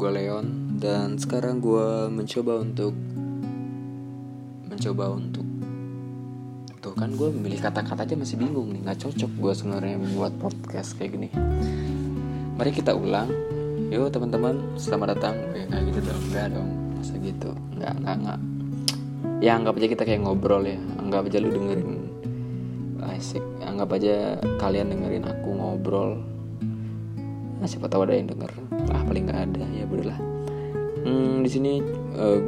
gue Leon dan sekarang gue mencoba untuk mencoba untuk. Tuh kan gue memilih kata-kata aja masih bingung nih nggak cocok gue sebenarnya buat podcast kayak gini. Mari kita ulang. Yuk teman-teman selamat datang. Ya nggak gitu dong nggak dong. Masa gitu? Nggak nggak nggak. Ya anggap aja kita kayak ngobrol ya. Anggap aja lu dengerin. Asik. Anggap aja kalian dengerin aku ngobrol nah, siapa tahu ada yang denger. Ah paling nggak ada. Ya lah hmm, di sini uh,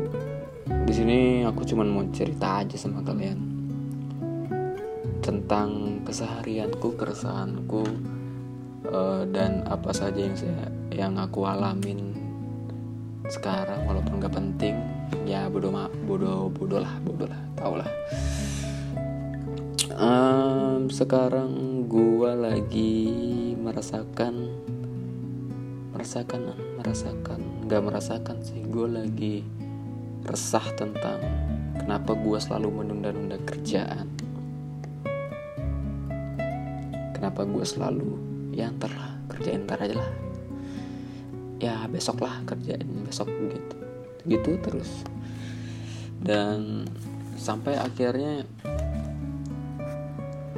di sini aku cuman mau cerita aja sama kalian tentang keseharianku keresahanku uh, dan apa saja yang saya yang aku alamin sekarang walaupun gak penting. Ya bodoh bodoh bodoh lah bodoh lah tau lah. Um, sekarang gua lagi merasakan merasakan merasakan nggak merasakan sih. Gue lagi resah tentang kenapa gue selalu menunda-nunda kerjaan. Kenapa gue selalu ya ntar lah kerjain ntar aja lah. Ya besok lah kerjain besok gitu gitu terus. Dan sampai akhirnya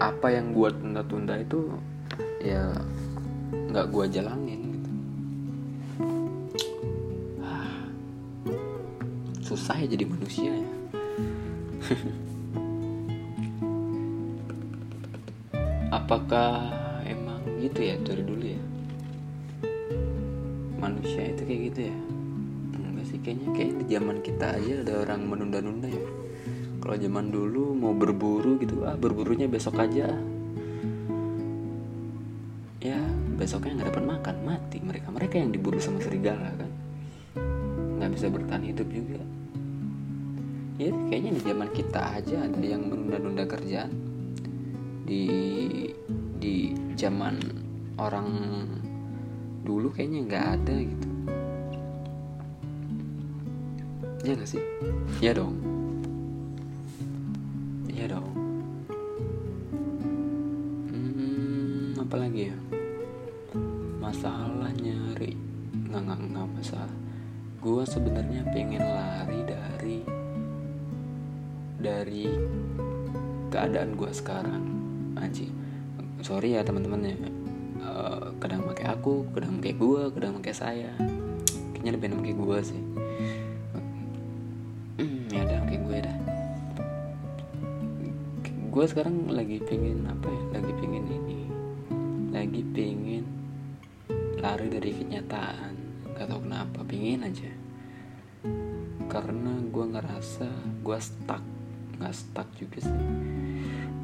apa yang gue tunda-tunda itu ya nggak gue jalanin susah ya jadi manusia ya. Apakah emang gitu ya dari dulu ya? Manusia itu kayak gitu ya? Enggak sih kayaknya kayaknya di zaman kita aja ada orang menunda-nunda ya. Kalau zaman dulu mau berburu gitu ah berburunya besok aja. Ya besoknya nggak dapat makan mati mereka. Mereka yang diburu sama serigala kan. Nggak bisa bertahan hidup juga ya kayaknya di zaman kita aja ada yang menunda-nunda kerjaan. Di di zaman orang dulu kayaknya nggak ada gitu. Ya gak sih? Ya dong. Ya dong. Hmm, apa lagi ya? Masalah nyari. Nggak nggak nggak masalah. Gue sebenarnya pengen lari dari dari keadaan gue sekarang. Anjing. Sorry ya teman-teman ya. Uh, kadang pakai aku kadang pakai gue kadang pakai saya. Kayaknya lebih enak pakai gue sih. Hmm, ya udah pakai gue dah. Gue sekarang lagi pengen apa ya? Lagi pengen ini. Lagi pengen lari dari kenyataan. Gak tau kenapa pengen aja. Karena gue ngerasa gue stuck nggak stuck juga sih.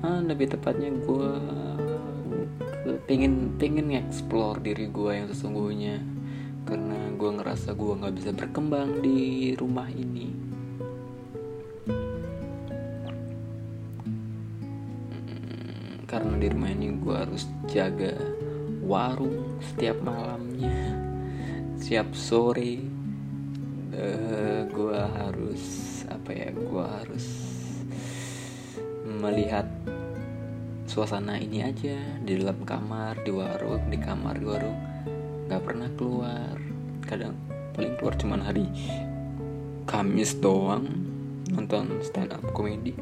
Ah, lebih tepatnya gue pengen pengen explore diri gue yang sesungguhnya. Karena gue ngerasa gue nggak bisa berkembang di rumah ini. Hmm, karena di rumah ini gue harus jaga warung setiap malamnya. Setiap sore uh, gue harus apa ya gue harus melihat suasana ini aja di dalam kamar di warung di kamar di warung nggak pernah keluar. Kadang paling keluar cuma hari Kamis doang nonton stand up komedi.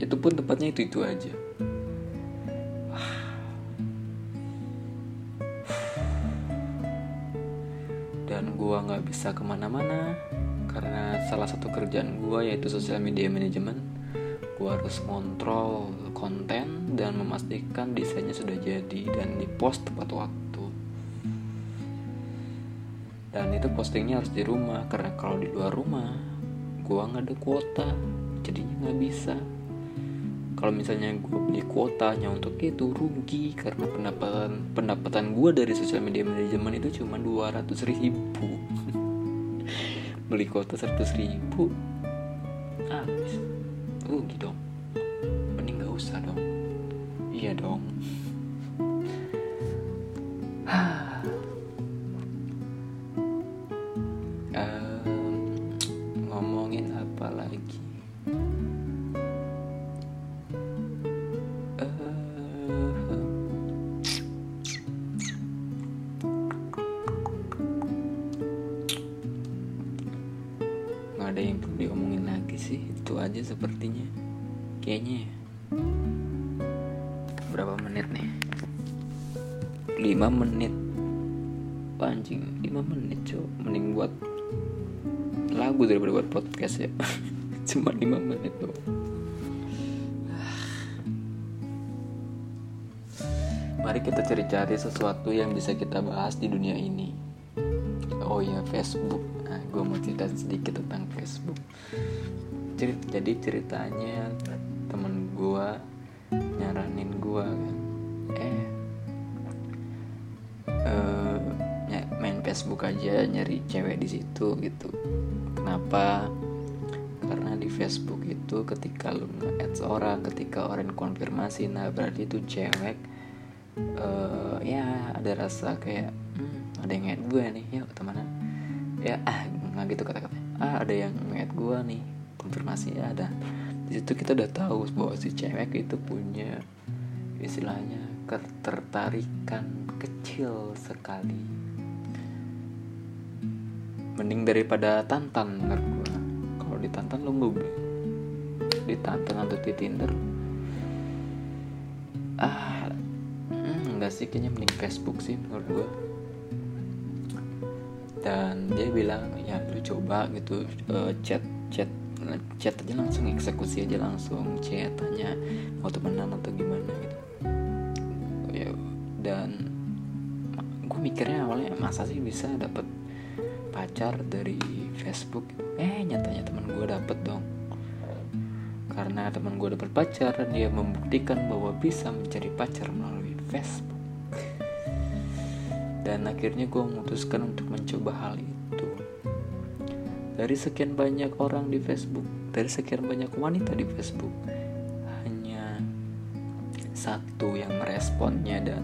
Itu pun tempatnya itu itu aja. Dan gua nggak bisa ke mana-mana karena salah satu kerjaan gua yaitu sosial media management gue harus kontrol konten dan memastikan desainnya sudah jadi dan di post tepat waktu. Dan itu postingnya harus di rumah karena kalau di luar rumah gue nggak ada kuota jadinya nggak bisa. Kalau misalnya gue beli kuotanya untuk itu rugi karena pendapatan pendapatan gue dari sosial media manajemen itu cuma 200 ribu beli kuota 100 ribu. Habis. Rugi dong. Mending gak usah dong. Iya dong berapa menit nih? 5 menit. Anjing 5 menit cuy mending buat lagu daripada buat podcast ya. Cuma 5 menit tuh mari kita cari-cari sesuatu yang bisa kita bahas di dunia ini. Oh ya Facebook. Nah gue mau cerita sedikit tentang Facebook. Jadi ceritanya temen gue nyaranin gue kan. Eh uh, main Facebook aja nyari cewek di situ gitu. Kenapa? Karena di Facebook itu ketika lu nge-add orang ketika orang konfirmasi nah berarti itu cewek uh, ya ada rasa kayak hmm, ada yang nge-add gue nih yuk temenan. Ya ah nggak gitu kata-kata ah ada yang nge-add gue nih konfirmasi ya ada di situ kita udah tahu bahwa si cewek itu punya istilahnya ketertarikan kecil sekali. Mending daripada tantan menurut gue kalau ditantan lo nggak ditantan atau di tinder? Ah hmm, enggak sih kayaknya mending Facebook sih menurut gue dan dia bilang ya lu coba gitu uh, chat chat chat aja langsung eksekusi aja langsung chat tanya mau temenan atau gimana gitu. Ya dan gue mikirnya awalnya masa sih bisa dapet pacar dari Facebook? Eh nyatanya teman gue dapet dong. Karena teman gue dapet pacar dan dia membuktikan bahwa bisa mencari pacar melalui Facebook. Dan akhirnya gue memutuskan untuk mencoba hal itu dari sekian banyak orang di Facebook, dari sekian banyak wanita di Facebook, hanya satu yang meresponnya dan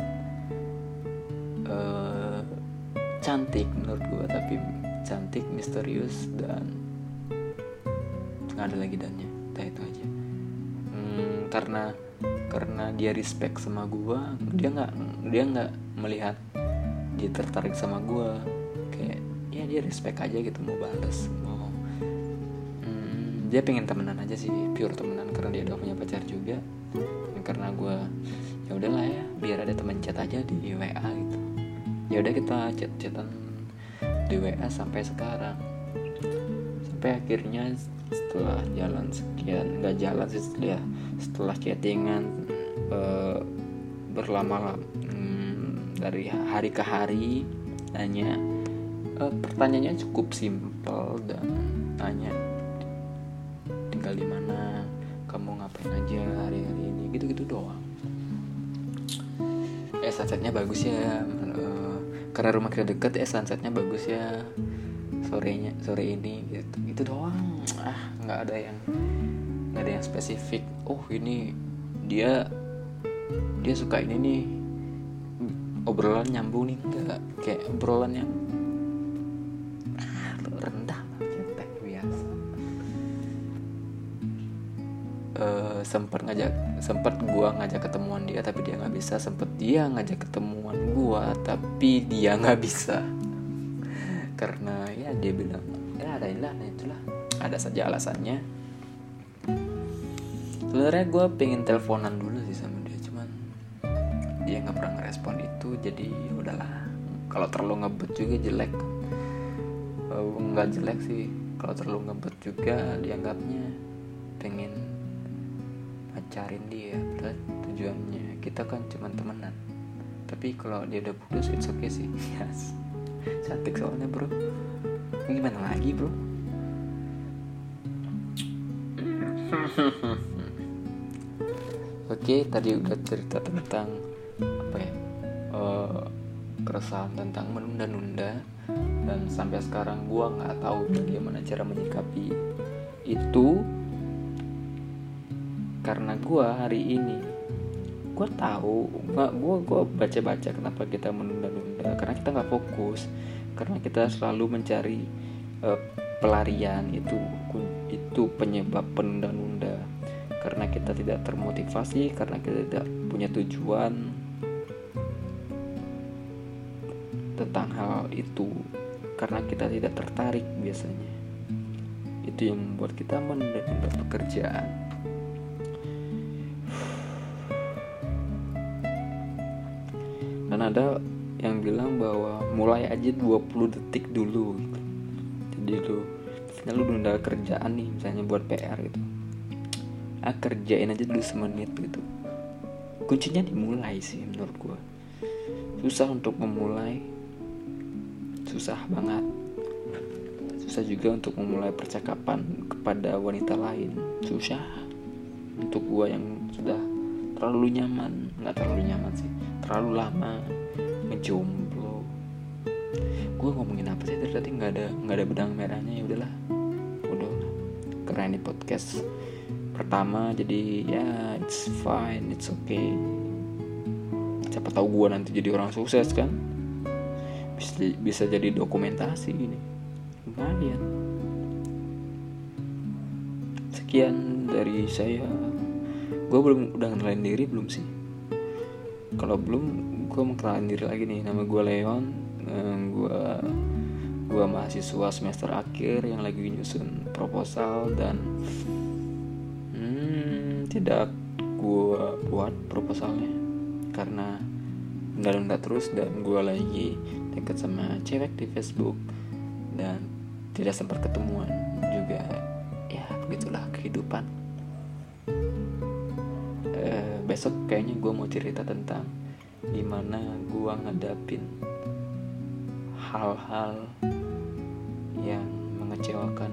uh, cantik menurut gue, tapi cantik, misterius dan nggak ada lagi dannya, nah itu aja. Hmm, karena karena dia respect sama gue, dia nggak dia nggak melihat dia tertarik sama gue ya dia respect aja gitu mau balas mau hmm, dia pengen temenan aja sih pure temenan karena dia udah punya pacar juga. Ya, karena gue ya udahlah ya biar ada teman chat aja di WA gitu. Ya udah kita chat chatan di WA sampai sekarang. Sampai akhirnya setelah jalan sekian nggak jalan sih setelah setelah chattingan uh, berlama-lama hmm, dari hari ke hari nanya uh, pertanyaannya cukup simpel dan tanya tinggal di mana? Kamu ngapain aja hari-hari ini? Gitu-gitu doang. Eh sunsetnya bagus ya uh, karena rumah kita deket ya sunsetnya bagus ya sorenya sore ini gitu. Gitu doang. Ah nggak ada yang nggak ada yang spesifik. Oh ini dia dia suka ini nih. Obrolan nyambung nih enggak kayak obrolan yang sempet ngajak sempet gua ngajak ketemuan dia tapi dia nggak bisa. Sempet dia ngajak ketemuan gua tapi dia nggak bisa. Karena ya dia bilang ya ada ilah nah itulah. Ada saja alasannya. Sebenarnya gue pengen teleponan dulu sih sama dia cuman dia nggak pernah ngerespon itu jadi ya udahlah. Kalau terlalu ngebet juga jelek. Nggak jelek sih kalau terlalu ngebet juga dianggapnya pengen pacarin dia Padahal tujuannya kita kan cuma temenan. Tapi kalau dia udah putus it's okay sih. Yes. cantik soalnya bro. Gimana lagi bro? Oke, tadi udah cerita tentang apa ya uh, keresahan tentang menunda-nunda. Dan sampai sekarang gue nggak tahu bagaimana cara menyikapi itu karena gue hari ini. Gue tahu nggak gue gue baca-baca kenapa kita menunda-nunda. Karena kita nggak fokus. Karena kita selalu mencari uh, pelarian. Itu itu penyebab penunda-nunda. Karena kita tidak termotivasi karena kita tidak punya tujuan tentang hal itu. Karena kita tidak tertarik biasanya. Itu yang membuat kita menunda pekerjaan ada yang bilang bahwa mulai aja 20 detik dulu gitu. jadi lu misalnya lu nunda kerjaan nih misalnya buat PR gitu. Ah kerjain aja dulu semenit gitu. Kuncinya dimulai sih menurut gua. Susah untuk memulai. Susah banget. Susah juga untuk memulai percakapan kepada wanita lain. Susah. Untuk gua yang sudah terlalu nyaman. Nggak terlalu nyaman sih terlalu lama menjomblo. Gue ngomongin apa sih tadi? Nggak ada nggak ada benang merahnya. Ya udahlah. Udah keren di podcast pertama. Jadi ya it's fine. It's okay. Siapa tahu gue nanti jadi orang sukses kan? Bisa bisa jadi dokumentasi ini. Lumayan. Sekian dari saya. Gue belum udah kenalin diri belum sih kalau belum gue mau kenalin diri lagi nih. Nama gue Leon gue gue mahasiswa semester akhir yang lagi nyusun proposal dan hmm, tidak gue buat proposalnya karena nunda-nunda terus dan gue lagi deket sama cewek di Facebook dan tidak sempat ketemuan juga. Ya begitulah kehidupan. eh, besok kayaknya gue mau cerita tentang gimana gue ngadapin hal-hal yang mengecewakan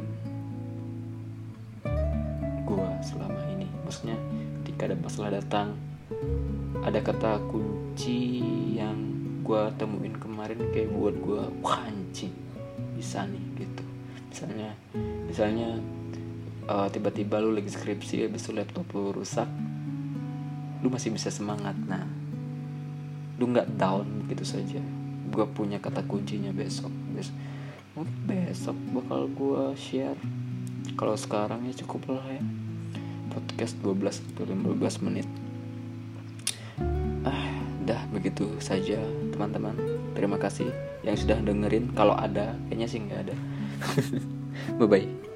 gue selama ini. Maksudnya ketika ada masalah datang ada kata kunci yang gue temuin kemarin kayak buat gue wah anjing bisa nih gitu. Misalnya misalnya uh, tiba-tiba lu lagi skripsi habis itu laptop lu rusak lu masih bisa semangat. Nah lu nggak down gitu saja. Gue punya kata kuncinya besok. Besok mungkin besok bakal gue share. Kalau sekarang ya cukup lah ya. Podcast 12 atau 15 menit. Ah dah begitu saja teman-teman. Terima kasih yang sudah dengerin. Kalau ada kayaknya sih nggak ada. Bye bye